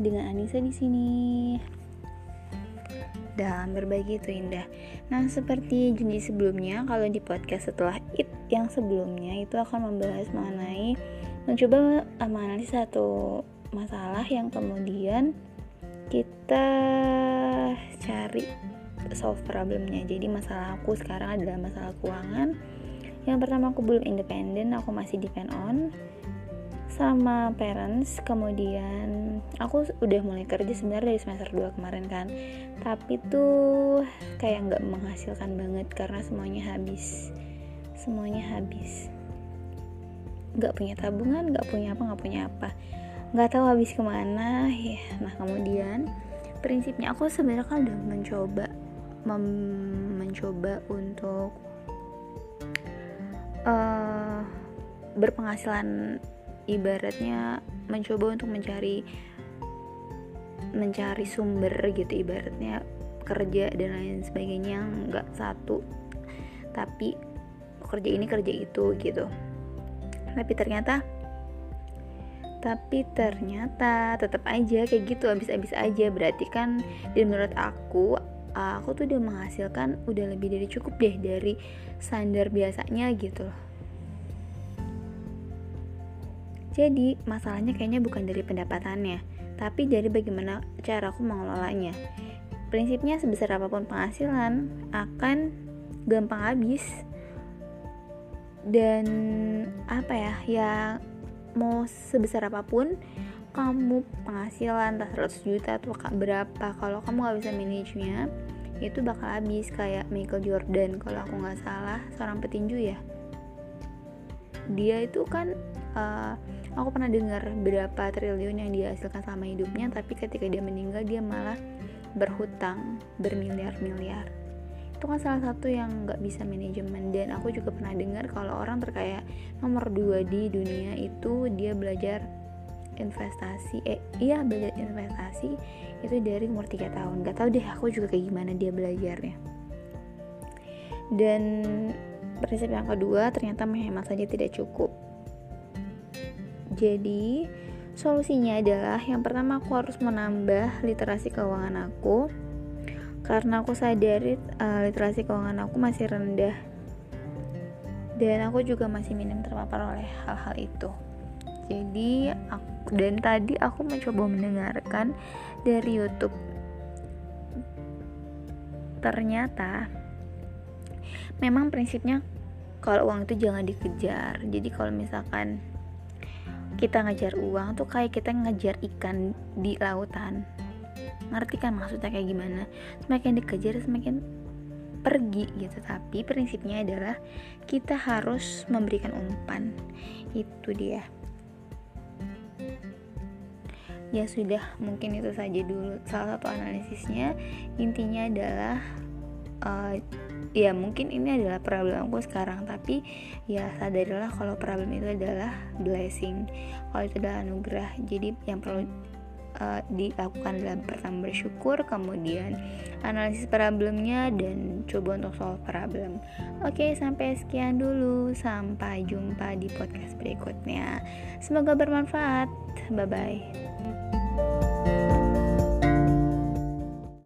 dengan Anissa di sini. Dan berbagi itu indah. Nah, seperti janji sebelumnya, kalau di podcast setelah it yang sebelumnya itu akan membahas mengenai mencoba menganalisis satu masalah yang kemudian kita cari solve problemnya. Jadi masalah aku sekarang adalah masalah keuangan. Yang pertama aku belum independen, aku masih depend on sama parents kemudian aku udah mulai kerja sebenarnya dari semester 2 kemarin kan. Tapi tuh kayak nggak menghasilkan banget karena semuanya habis. Semuanya habis. Nggak punya tabungan nggak punya apa nggak punya apa. Nggak tahu habis ke mana. Ya nah kemudian prinsipnya aku sebenarnya kan udah mencoba mencoba untuk uh, berpenghasilan ibaratnya mencoba untuk mencari mencari sumber gitu ibaratnya kerja dan lain sebagainya nggak satu. Tapi kerja ini kerja itu gitu. Tapi ternyata tapi ternyata tetap aja kayak gitu habis-habis aja. Berarti kan dan menurut aku aku tuh udah menghasilkan udah lebih dari cukup deh dari standar biasanya gitu loh Jadi, masalahnya kayaknya bukan dari pendapatannya, tapi dari bagaimana cara aku mengelolanya. Prinsipnya sebesar apa pun penghasilan akan gampang habis. Dan apa ya? Ya mau sebesar apa pun kamu penghasilan entah 100 juta atau berapa kalau kamu gak bisa manajenya itu bakal habis kayak Michael Jordan kalau aku nggak salah seorang petinju ya dia itu kan uh, aku pernah dengar berapa triliun yang dia hasilkan selama hidupnya tapi ketika dia meninggal dia malah berhutang bermiliar-miliar. Itu kan salah satu yang nggak bisa manajemen. Dan aku juga pernah dengar kalau orang terkaya nomor dua di dunia itu dia belajar investasi eh iya belajar investasi itu dari umur 3 tahun. Gak tau deh aku juga kayak gimana dia belajarnya. Dan prinsip yang kedua ternyata menghemat saja tidak cukup jadi, solusinya adalah yang pertama aku harus menambah literasi keuangan aku karena aku sadari uh, literasi keuangan aku masih rendah dan aku juga masih minim terpapar oleh hal-hal itu. Jadi aku dan tadi aku mencoba mendengarkan dari YouTube. Ternyata memang prinsipnya kalau uang itu jangan dikejar. Jadi kalau misalkan kita ngejar uang tuh kayak kita ngejar ikan di lautan. Ngerti kan maksudnya kayak gimana? Semakin dikejar semakin pergi gitu. Tapi prinsipnya adalah kita harus memberikan umpan. Itu dia. Ya sudah mungkin itu saja dulu salah satu analisisnya. Intinya adalah uh, ya mungkin ini adalah problemku sekarang tapi ya sadarilah kalau problem itu adalah blessing kalau itu adalah anugerah. Jadi yang perlu uh, dilakukan adalah pertama bersyukur kemudian analisis problemnya dan coba untuk solve problem. Oke sampai sekian dulu. Sampai jumpa di podcast berikutnya. Semoga bermanfaat. Bye bye